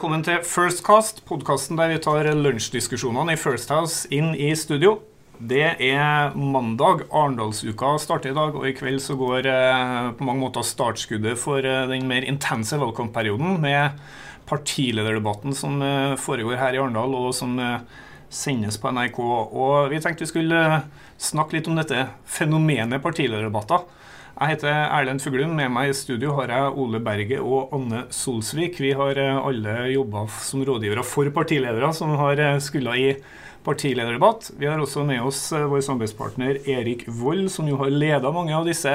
velkommen til First Cast, podkasten der vi tar lunsjdiskusjonene i First House inn i studio. Det er mandag. Arendalsuka starter i dag, og i kveld så går eh, på mange måter startskuddet for eh, den mer intense valgkampperioden med partilederdebatten som eh, foregår her i Arendal, og som eh, sendes på NRK. Og vi tenkte vi skulle eh, snakke litt om dette fenomenet partilederdebatter. Jeg heter Erlend Fuglum. Med meg i studio har jeg Ole Berget og Anne Solsvik. Vi har eh, alle jobba som rådgivere for partiledere som har eh, skulle i partilederdebatt. Vi har også med oss eh, vår samarbeidspartner Erik Vold, som jo har leda mange av disse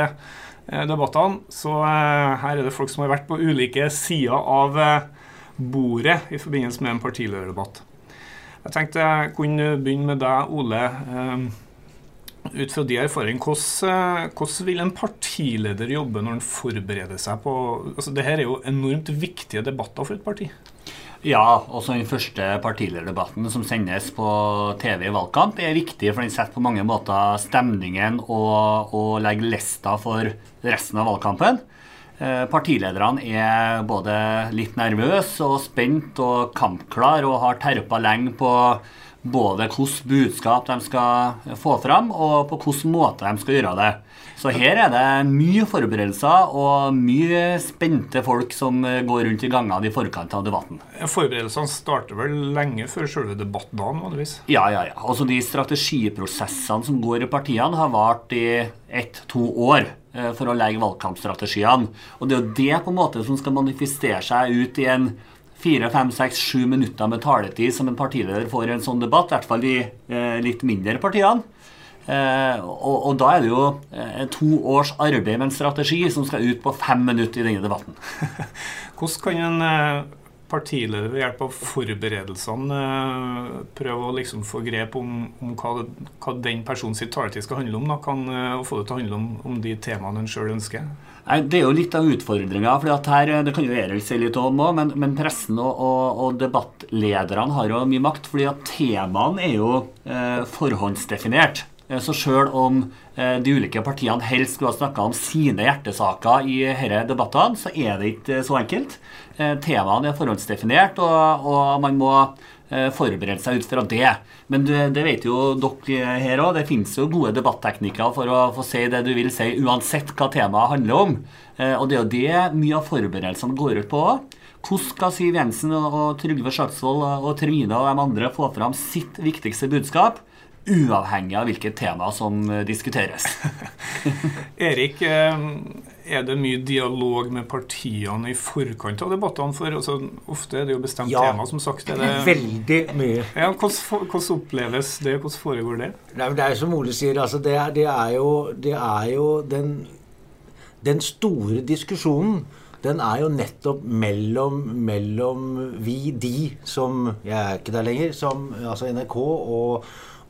debattene. Så her er det folk som har vært på ulike sider av bordet i forbindelse med en partilederdebatt. Jeg tenkte jeg kunne begynne med deg, Ole ut fra de erfaringene, hvordan, hvordan, vil en partileder jobbe når han forbereder seg på altså Dette er jo enormt viktige debatter for et parti. Ja, også den første partilederdebatten som sendes på TV i valgkamp, er viktig, for den setter på mange måter stemningen og, og legger lista for resten av valgkampen. Eh, partilederne er både litt nervøse og spent og kampklar og har terpa lenge på både hvilket budskap de skal få fram, og på hvilken måte de skal gjøre det. Så her er det mye forberedelser og mye spente folk som går rundt i gangene i forkant av debatten. Forberedelsene starter vel lenge før selve debattdagen? vanligvis? Ja, ja, ja. Altså De strategiprosessene som går i partiene, har vart i ett-to år eh, for å legge valgkampstrategiene. Og det er jo det på en måte som skal manifestere seg ut i en fire, fem, seks, sju minutter med taletid som en partileder får i en sånn debatt, i hvert fall de eh, litt mindre partiene. Eh, og, og, da er det jo eh, to års arbeid med en strategi som skal ut på fem minutter i denne debatten. Hvordan kan en partileder ved hjelp av forberedelsene prøve å liksom få grep om, om hva, hva, den personens taletid skal handle om, da, kan, og få det til å handle om, om de temaene en sjøl ønsker? Nei, Det er jo litt av utfordringa. Det kan jo Eril si litt om òg, men, men, pressen og, og, og, debattlederne har jo mye makt. fordi at temaene er jo eh, forhåndsdefinert. Eh, så sjøl om eh, de ulike partiene helst skulle ha snakka om sine hjertesaker i disse debattene, så er det ikke så enkelt. Eh, temaene er forhåndsdefinert, og, og man må Eh, forberede seg ut fra det. Men det, det vet jo dere her òg. Det finnes jo gode debatteknikker for å få si det du vil si, uansett hva temaet handler om. Eh, og det er jo det mye av forberedelsene går ut på. Hvordan skal Siv Jensen og Trygve Slagsvold og Trine og de andre få fram sitt viktigste budskap? Uavhengig av hvilket tema som diskuteres. Erik, er det mye dialog med partiene i forkant av debattene? For altså, ofte er det jo bestemt ja, tema, som sagt. Er det, veldig mye. Ja, hvordan, hvordan, oppleves det? Hvordan foregår det? Nei, det er som Ole sier, altså, det, er, det, er jo, det er jo den, den store diskusjonen den er jo nettopp mellom, mellom, vi, de, som Jeg er ikke der lenger. Som, altså NRK og,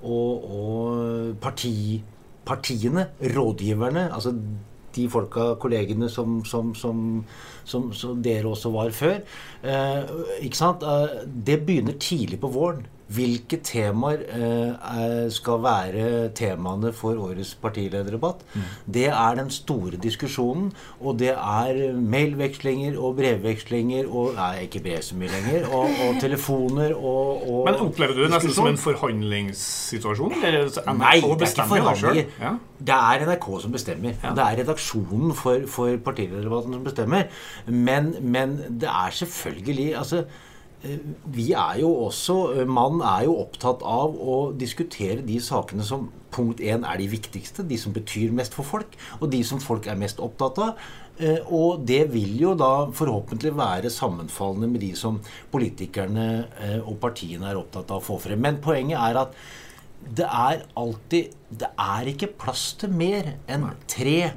og, og parti, partiene, rådgiverne. altså de folka, kollegene som, som, som, som, dere også var før. Eh, ikke sant? Eh, det begynner tidlig på våren. Hvilke temaer eh, skal være temaene for årets partilederdebatt? Mm. Det er den store diskusjonen. Og det er mailvekslinger og brevvekslinger og Nei, ikke brev så mye lenger. Og, og telefoner og, og, Men opplever du det nesten som en forhandlingssituasjon? Eller Nei, det er ikke forhandlinger. Ja? Det er NRK som bestemmer. Ja. Det er redaksjonen for, for partilederdebatten som bestemmer. Men, men det er selvfølgelig altså vi er jo også eh, Man er jo opptatt av å diskutere de sakene som punkt én er de viktigste, de som betyr mest for folk, og de som folk er mest opptatt av. Eh, og det vil jo da forhåpentlig være sammenfallende med de som politikerne og partiene er opptatt av å få frem. Men poenget er at det er alltid Det er ikke plass til mer enn tre,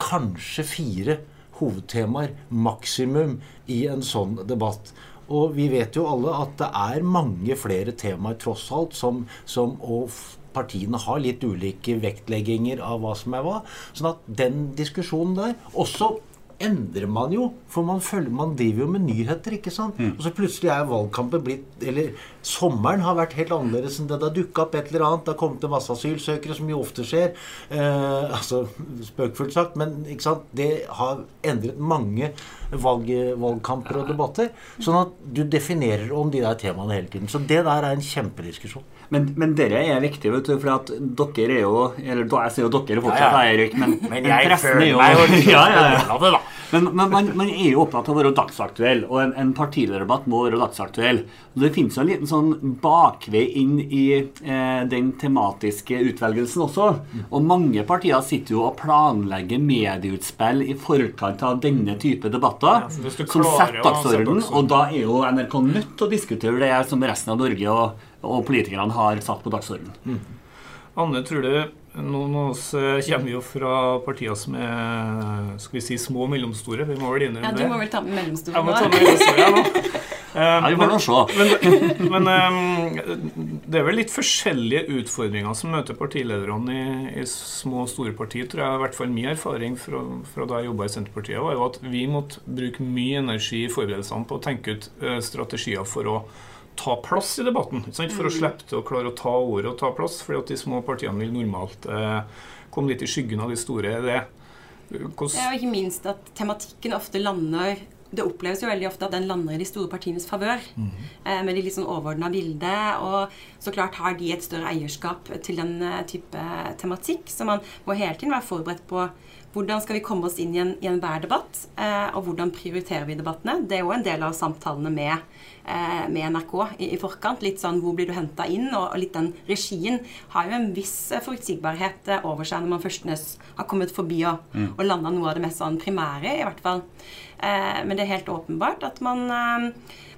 kanskje fire hovedtemaer maksimum i en sånn debatt. Og vi vet jo alle at det er mange flere temaer tross alt som, som partiene har litt ulike vektlegginger av hva som er hva. Sånn at den diskusjonen der også endrer man jo. For man, følger, man driver jo med nyheter, ikke sant. Mm. Og så plutselig er valgkampen blitt Eller sommeren har vært helt annerledes enn det. Det har dukka opp et eller annet. Det har kommet masse asylsøkere, som jo ofte skjer. Eh, altså spøkefullt sagt. Men ikke sant? det har endret mange valg, valgkamper og debatter. Sånn at du definerer om de der temaene hele tiden. Så det der er en kjempediskusjon. Men, men dere er viktig, vet du, for at dere er jo Eller jeg sier jo dere fortsatt, ja, ja. Erik, men, men jeg pressen er jo ja, ja, ja. Men, men man, man, er jo opptatt av å være dagsaktuell, og en, en partilederdebatt må være dagsaktuell. Og Det finnes jo en liten sånn bakvei inn i eh, den tematiske utvelgelsen også. Og mange partier sitter jo og planlegger medieutspill i forkant av denne type debatter, ja, som setter dagsorden, Og da er jo NRK nødt til å diskutere det som resten av Norge og, og politikerne har satt på dagsordenen. Mm. Anne, tror du noen av oss eh, kommer jo fra partier som er skal vi si, små og mellomstore. Vi må vel innrømme det. Ja, Du må vel ta med mellomstore nå? Jeg må ta med mellomstore nå. Ja, vi får men, men, men um, det er vel litt forskjellige utfordringer som møter partilederne i, i små og store partier. tror jeg, i hvert fall Min erfaring fra, fra da jeg jobba i Senterpartiet, var jo at vi måtte bruke mye energi i forberedelsene på å tenke ut uh, strategier for å ta plass i debatten. For å mm. slippe til å klare å ta ordet og ta plass. fordi at de små partiene vil normalt eh, komme litt i skyggen av de store. Det, hvordan... ja, og ikke minst at tematikken ofte lander det oppleves jo veldig ofte at den lander i de store partienes favør. Mm. Eh, med de litt sånn overordna bildet. Og så klart har de et større eierskap til den eh, type tematikk. Så man må hele tiden være forberedt på hvordan skal vi komme oss inn i, en, i enhver debatt. Eh, og hvordan prioriterer vi debattene. Det er jo en del av samtalene med Eh, med NRK i, i, forkant. Litt sånn hvor blir du henta inn? Og, og, litt den regien har jo en viss eh, forutsigbarhet eh, over seg når man først har kommet forbi og, mm. og landa noe av det mest sånn primære, i hvert fall. Eh, men det er helt åpenbart at man, eh,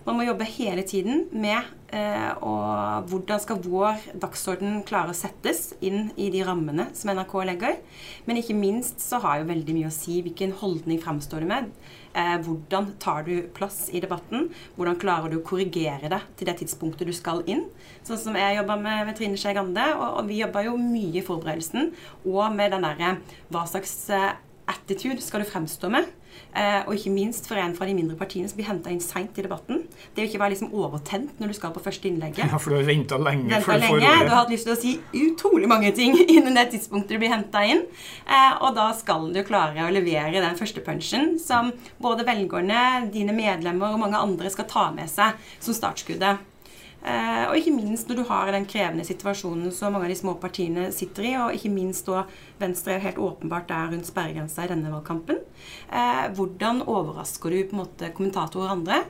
man må jobbe hele tiden med eh, og hvordan skal vår dagsorden klare å settes inn i de rammene som NRK legger. Men ikke minst så har jo veldig mye å si hvilken holdning framstår du med. Eh, hvordan tar du plass i debatten? Hvordan klarer du å korrigere det til det tidspunktet du skal inn? Sånn som jeg jobba med, med Trine Skei Grande, og, og, vi jobba jo mye i forberedelsen. Og med den derre hva slags eh, attitude skal du fremstå med? Eh, og ikke minst for en fra de mindre partiene som blir henta inn seint i debatten. Det å ikke være liksom overtent når du skal på første innlegget. Ja, for du har venta lenge. Ventet lenge. Du har hatt lyst til å si utrolig mange ting innen det tidspunktet du blir henta inn. Eh, og da skal du klare å levere den første punchen som både velgerne, dine medlemmer og mange andre skal ta med seg som startskuddet. Eh, og ikke minst når du har den krevende situasjonen som mange av de små partiene sitter i, og ikke minst da Venstre helt åpenbart er rundt sperregrensa i denne valgkampen. Eh, hvordan overrasker du på en måte kommentatorer og andre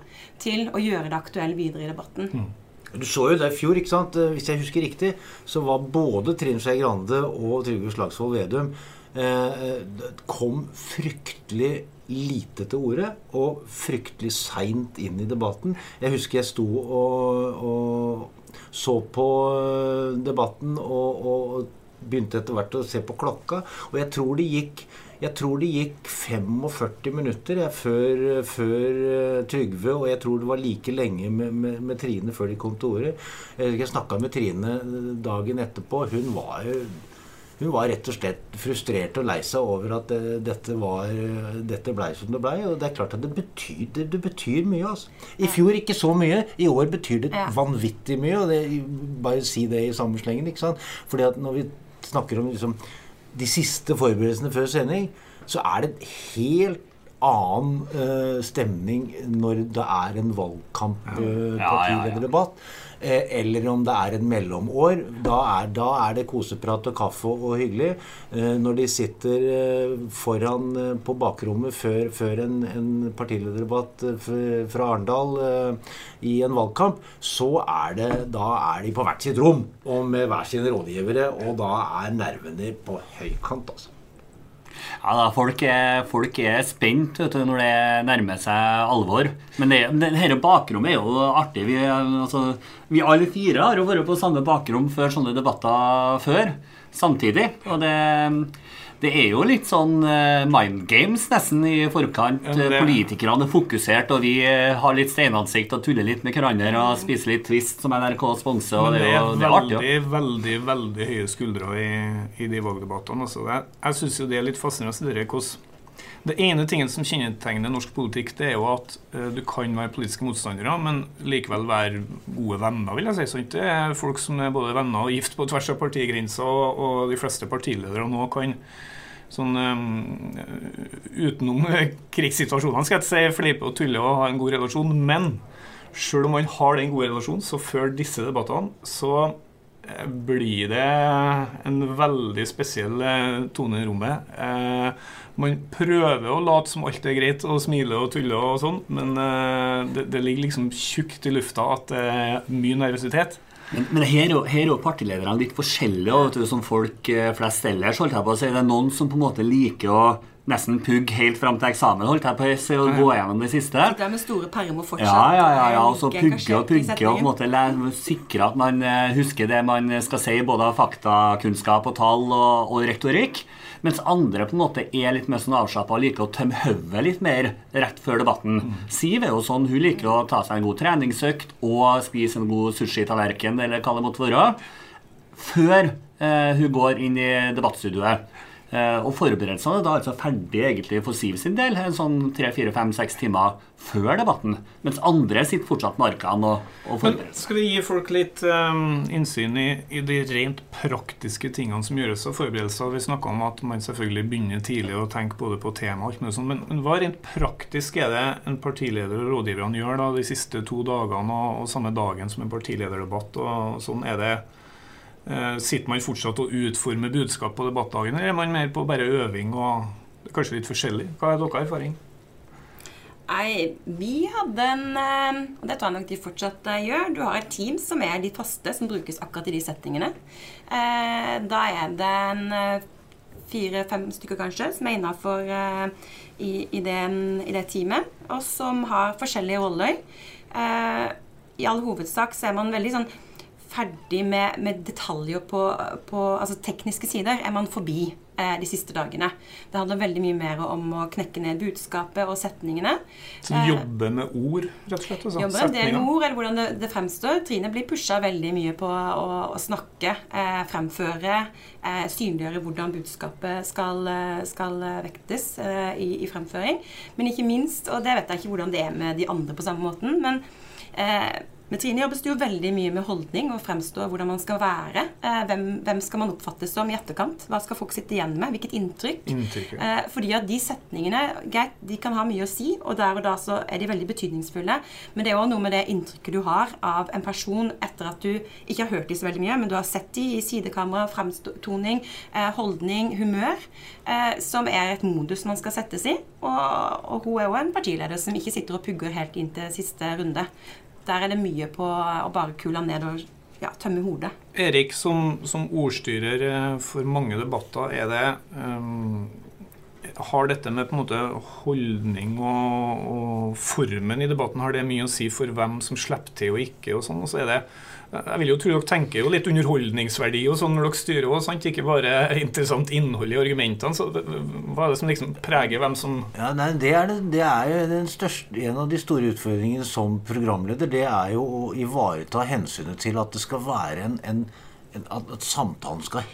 til å gjøre det aktuelt videre i debatten? Mm. Du så jo det i fjor, ikke sant? Eh, hvis jeg husker riktig, så var både Trine Skei Grande og Trygve Slagsvold Vedum eh, kom fryktelig lite til orde og fryktelig seint inn i debatten. Jeg husker jeg sto og, og så på eh, debatten og, og begynte etter hvert å se på klokka. Og jeg tror det gikk tror det gikk 45 minutter jeg, før, før uh, Trygve, og jeg tror det var like lenge med, med, med Trine før de kom til orde. Jeg, snakka med Trine dagen etterpå. Hun var jo hun var rett og slett frustrert og lei seg over at det, eh, dette, var, eh, dette blei som det blei. Og det er klart at det betyr, det, det betyr mye. Altså. I fjor ikke så mye. I år betyr det vanvittig mye. Og det, bare si det i samme slengen. ikke sant? Fordi at når vi snakker om liksom, de siste forberedelsene før sending, så er det helt annen uh, stemning når det er en valgkamp, uh, ja, ja, ja, eller om det er en mellomår. Da er, da er, det koseprat og kaffe og hyggelig. Eh, når de sitter eh, foran på bakrommet før, før en, en partilederdebatt fra Arendal i en valgkamp, så er det da er de på hvert sitt rom og med hver sine rådgivere, og da er nervene på høykant, altså. Ja, da, folk, er, folk er spent du, når det nærmer seg alvor. Men det, dette bakrommet er jo artig. Vi, altså, vi alle fire har jo vært på samme bakrom før sånne debatter før. Samtidig. Og det det er jo litt sånn uh, mind games nesten i forkant. Ja, det... Politikerne er fokusert, og vi uh, har litt steinansikt og tuller litt med hverandre og spiser litt Twist, som NRK sponser. Men det, er, det er veldig, artig, veldig, veldig høye skuldre i, i de valgdebattene. Altså. Jeg, jeg syns jo det er litt fascinerende hvordan Det ene tingen som kjennetegner norsk politikk, det er jo at uh, du kan være politiske motstandere, men likevel være gode venner, vil jeg si. Sånn, Det er folk som er både venner og gift på tvers av partigrenser, og, de fleste partiledere nå kan sånn um, utenom krigssituasjonene, skal jeg si, fleipe og tulle og ha en god relasjon. Men selv om man har den gode relasjonen, så før disse debattene, så blir det en veldig spesiell tone i rommet. Eh, man prøver å late som alt er greit og smile og tulle og sånn, men det, det, ligger liksom tjukt i lufta at det er mye nervøsitet. Men, men her, er jo partilederne litt forskjellige vet du, som folk eh, flest ellers. holdt jeg på å si. Det er noen som på en måte liker å nesten pugge helt fram til eksamen. holdt jeg på å gå gjennom det siste. Sitter med store permer fortsatt. Ja, ja, ja, ja og så pugge og pugge og på en måte sikre at man eh, husker det man skal si, både av faktakunnskap og tall og, og retorikk. Mens andre på en måte er litt mer sånn avslappa og liker å tømme hodet litt mer rett før debatten. Mm. Siv er jo sånn, hun liker å ta seg en god treningsøkt og spise en god sushi-tallerken eller hva det måtte være, før eh, hun går inn i debattstudioet. Eh, og forberedelsene er da altså ferdig egentlig for Siv sin del en sånn tre-fire-fem-seks timer før debatten. Mens andre sitter fortsatt med arkene og, og forbereder Skal vi gi folk litt um, innsyn i, i, de rent praktiske tingene som gjøres av forberedelser? Vi snakka om at man selvfølgelig begynner tidlig å tenke både på tema og alt mulig sånt. Men, men, hva rent praktisk er det en partileder og rådgiverne gjør da de siste to dagene og, og samme dagen som en partilederdebatt? og sånn er det sitter man fortsatt og utformer budskap på debattdagen, eller er man mer på bare øving og kanskje litt forskjellig? Hva er deres erfaring? Nei, vi hadde en eh, Og det tror jeg nok de fortsatt eh, gjør. Du har et team som er de faste, som brukes akkurat i de settingene. Da er det en fire-fem stykker kanskje som er innafor i, i, i, det teamet, og som har forskjellige roller. I all hovedsak så er man veldig sånn ferdig med, med detaljer på, på, altså tekniske sider, er man forbi eh, de siste dagene. Det handler veldig mye mer om å knekke ned budskapet og setningene. Så eh, jobbe med ord, rett og slett? Altså. Jobbe en del med ord, eller hvordan det, det, fremstår. Trine blir pusha veldig mye på å, å snakke, eh, fremføre, eh, synliggjøre hvordan budskapet skal, eh, skal vektes eh, i, i, fremføring. Men ikke minst, og det vet jeg ikke hvordan det er med de andre på samme måten, men med Trine jobbes det jo veldig mye med holdning og fremstå hvordan man skal være. Eh, hvem, hvem, skal man oppfattes som i etterkant? Hva skal folk sitte igjen med? Hvilket inntrykk? inntrykk ja. eh, fordi at de setningene greit, de kan ha mye å si, og der og da så er de veldig betydningsfulle. Men det er òg noe med det inntrykket du har av en person etter at du ikke har hørt dem så veldig mye, men du har sett dem i sidekamera, fremtoning, eh, holdning, humør, eh, som er et modus man skal settes i. Og, og hun er òg en partileder som ikke sitter og pugger helt inn til siste runde. Der er det mye på å bare kule ned og ja, tømme hodet. Erik, som, som, ordstyrer eh, for mange debatter, er det um, Har dette med på en måte holdning og, og, formen i debatten har det mye å si for hvem som slipper til og ikke? og sånn, og så er det jeg vil jo tro dere tenker jo litt underholdningsverdi og sånn når dere styrer òg, ikke bare interessant innhold i argumentene. så Hva er det som liksom preger hvem som Ja, nei, Det er, det, det er største, en av de store utfordringene som programleder. Det er jo å ivareta hensynet til at det skal være en, en at, at samtalen skal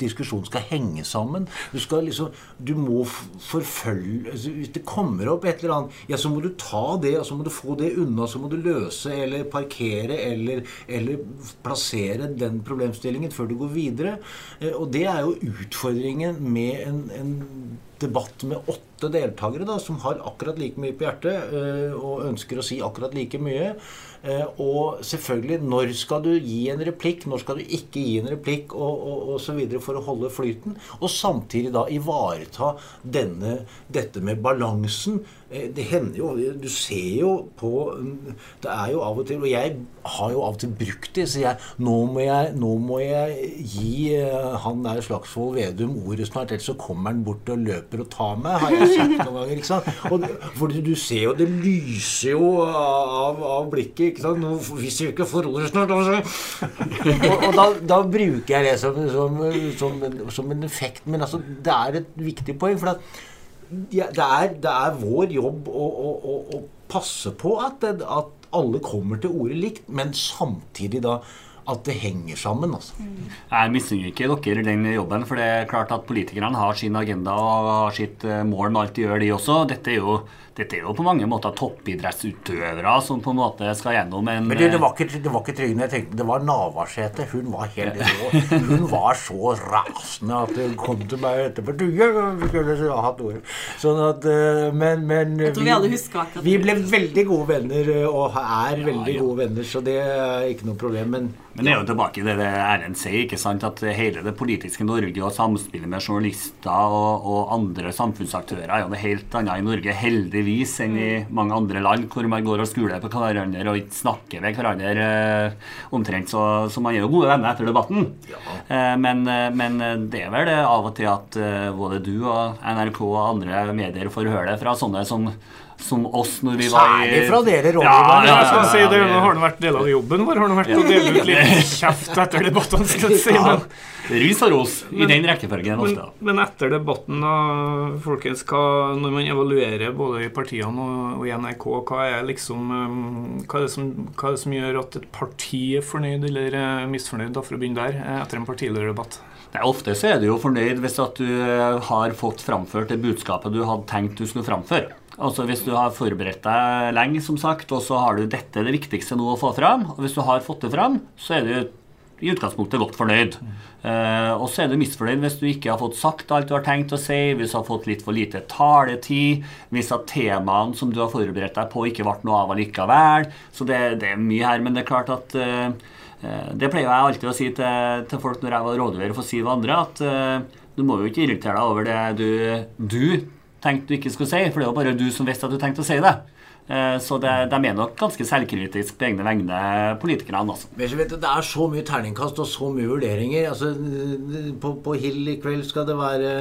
diskusjonen skal henge sammen. Du skal liksom Du må forfølge altså, Hvis det kommer opp et eller annet, ja, så må du ta det, og så må du få det unna. Så må du løse eller parkere eller, eller plassere den problemstillingen før du går videre. Eh, og det er jo utfordringen med en, en debatt med åtte deltakere da, som har akkurat like mye på hjertet øh, og ønsker å si akkurat like mye. Eh, og selvfølgelig, når skal du gi en replikk, når skal du ikke gi en replikk, og, og, så videre for å holde flyten. Og samtidig da ivareta denne, dette med balansen Eh, det hender jo Du ser jo på Det er jo av og til Og jeg har jo av og til brukt det. Så jeg nå må jeg, nå må jeg gi eh, han der Slagsvold Vedum ordet snart, ellers så kommer han bort og løper og tar meg, har jeg sagt noen ganger. ikke sant? Og, for du ser jo Det lyser jo av, av blikket. ikke sant? Nå, hvis vi ikke får ordet snart altså. Og, og da, da, bruker jeg det som, som, som, som, en effekt. Men altså, det er et viktig poeng. for at ja, det, er, det, er, vår jobb å, å, å, passe på at, at, alle kommer til orde likt, men samtidig da at det henger sammen. Altså. Jeg misunner ikke dere den jobben, for det er klart at politikerne har sin agenda og har sitt eh, mål med alt de gjør, de også. Dette er jo dette er jo på mange måter toppidrettsutøvere som på en måte skal gjennom en Men det, det var ikke, det var ikke Trygve jeg tenkte, det var Navarsete. Hun var helt rå. Hun var så rasende at hun kom til meg etterpå du, skulle ha hatt ordet. Sånn at, eh, men, men vi, vi, vi, ble veldig gode venner, eh, og er veldig ja, ja. gode venner, så det er ikke noe problem. Men, men det er jo tilbake til det Erlend sier, ikke sant? at hele det politiske Norge og samspillet med journalister og, og andre samfunnsaktører er jo noe helt annet i Norge, heldigvis vis enn i mange andre land, hvor man går og skuler på hverandre og ikke snakker med hverandre eh, omtrent. Så, så, man er jo gode venner etter debatten. Ja. Eh, men, eh, men, det er vel det av og til at både du og NRK og andre medier får høre det fra sånne som som oss når vi var i Særlig fra dere rådgiverne. Ja, ja, ja, si det, nå har det vært del av jobben vår. Har det vært å dele ut litt kjeft etter debattene, skal jeg si. Men, Rys og ros i den rekkefølgen Men, men, etter debatten, da, folkens, hva, når man evaluerer både i partiene og, og i NRK, hva er, liksom, um, hva, er som, hva er det som gjør at et parti er fornøyd eller eh, misfornøyd, da, for å begynne der, eh, etter en partilederdebatt? Nei, Ofte så er du jo fornøyd hvis at du eh, har fått framført det budskapet du hadde tenkt du skulle framføre. Altså Hvis du har forberedt deg lenge, som sagt, og så har du dette det viktigste nå å få fram, og hvis du har fått det fram, så er du i utgangspunktet godt fornøyd. Mm. Uh, og så er du misfornøyd hvis du ikke har fått sagt alt du har tenkt å si, hvis du har fått litt for lite taletid, hvis at temaene som du har forberedt deg på, ikke ble noe av allikevel. Så det, det, er mye her. Men det er klart at uh, Det pleier jeg alltid å si til, til folk når jeg var rådgiver for Siv og andre, at uh, du må jo ikke irritere deg over det du, du tenkte du ikke skulle si, for det var bare du som visste at du tenkte å si det. Eh, så det, de er nok ganske selvkritiske på egne vegne, politikerne. Altså. Det er så mye terningkast og så mye vurderinger. Altså, på, på, Hill i kveld skal det være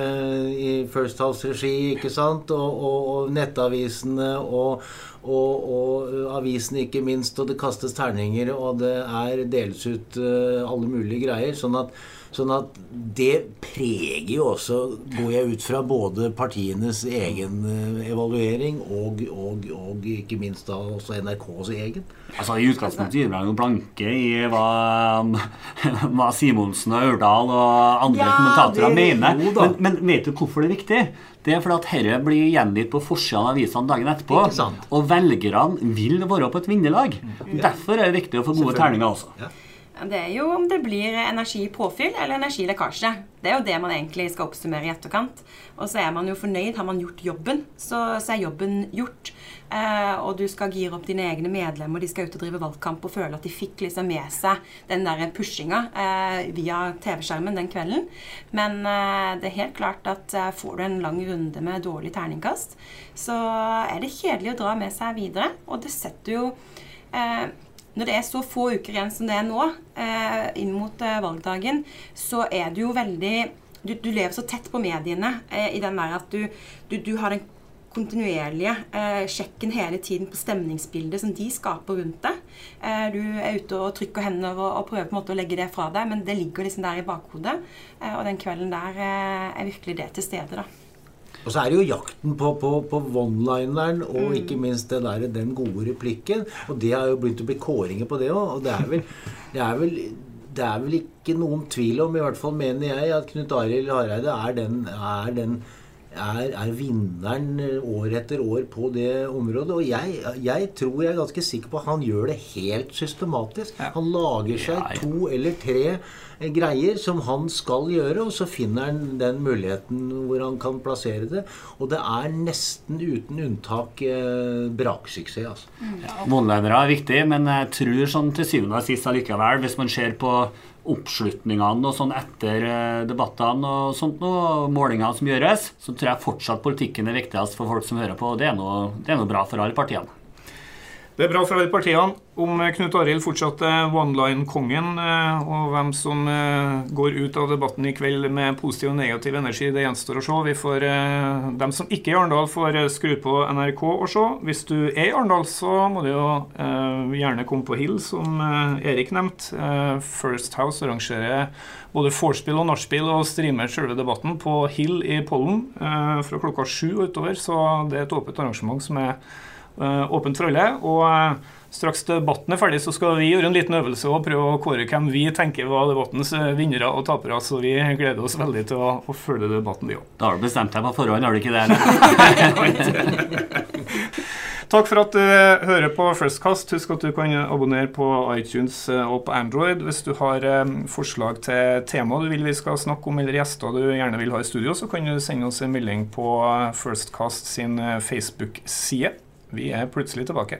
i First House-regi, ikke sant? Og, og, og nettavisene og, og, og avisene, ikke minst. Og det kastes terninger, og det er deles ut alle mulige greier. sånn at Sånn at det preger jo også, går jeg ut fra, både partienes egen eh, evaluering og, og, og ikke minst da også NRKs egen. Altså I utgangspunktet gir man jo blanke i hva, hva Simonsen og Aurdal og andre ja, kommentatorer mener. Men, men, vet du hvorfor det er viktig? Det er fordi at dette blir gjengitt på forsida av avisene dagen etterpå. Og velgerne vil være på et vinnerlag. Mm. Derfor er det viktig å få gode terninger også. Ja. Det er jo om det blir energipåfyll eller energilekkasje. Det er jo det man egentlig skal oppsummere i etterkant. Og så er man jo fornøyd. Har man gjort jobben, så, så er jobben gjort. Eh, og du skal gire opp dine egne medlemmer, de skal ut og drive valgkamp og føle at de fikk liksom med seg den der pushinga eh, via TV-skjermen den kvelden. Men eh, det er helt klart at eh, får du en lang runde med dårlig terningkast, så er det kjedelig å dra med seg videre. Og det setter jo eh, når det er så få uker igjen som det er nå, eh, inn mot eh, valgdagen, så er du jo veldig Du, du lever så tett på mediene eh, i den der at du, du, du har den kontinuerlige eh, sjekken hele tiden på stemningsbildet som de skaper rundt deg. Eh, du er ute og trykker hender og, og, prøver på en måte å legge det fra deg, men det ligger liksom der i bakhodet. Eh, og den kvelden der er virkelig det til stede, da. Og så er det jo jakten på, på, på one-lineren og mm. ikke minst det der, den gode replikken. Og det har jo begynt å bli kåringer på det òg. Og det er, vel, det, er vel, det er vel ikke noen tvil om, i hvert fall mener jeg, at Knut Arild Hareide er den, er den er, er, vinneren år etter år på det området. Og jeg, jeg, tror jeg er ganske sikker på at han gjør det helt systematisk. Han lager seg to eller tre greier som han skal gjøre, og så finner han den muligheten hvor han kan plassere det. Og det er nesten uten unntak eh, braksuksess. Altså. Mm. Ja, Målledere er viktig, men jeg tror sånn til syvende og sist allikevel, hvis man ser på oppslutningene og sånn etter eh, debattene og sånt noe, målingene som gjøres, så tror jeg fortsatt politikken er viktigst for folk som hører på. og Det er noe, det er noe bra for alle partiene. Det er bra fra alle partiene. Om Knut Arild fortsatt er one-line-kongen, eh, og hvem som eh, går ut av debatten i kveld med positiv og negativ energi, det gjenstår å se. Vi får, eh, dem som ikke er i Arendal, får skru på NRK og se. Hvis du er i Arendal, så må du jo gjerne komme på Hill, som Erik nevnte. First House arrangerer både vorspiel og nachspiel og streamer selve debatten på Hill i Pollen fra klokka sju utover, så det er et åpent arrangement som er åpent for alle. Og straks debatten er ferdig, så skal vi gjøre en liten øvelse og prøve å kåre hvem vi tenker var debattens vinnere og tapere. Så vi gleder oss veldig til å, å følge debatten, vi òg. Da har du bestemt deg på forhånd, har du ikke det? Takk for at du hører på Firstcast. Husk at du kan abonnere på iTunes og på Android. Hvis du har forslag til tema du vil vi skal snakke om, eller gjester du gjerne vil ha i studio, så kan du sende oss en melding på Firstcast sin Facebook-side. Vi er plutselig tilbake.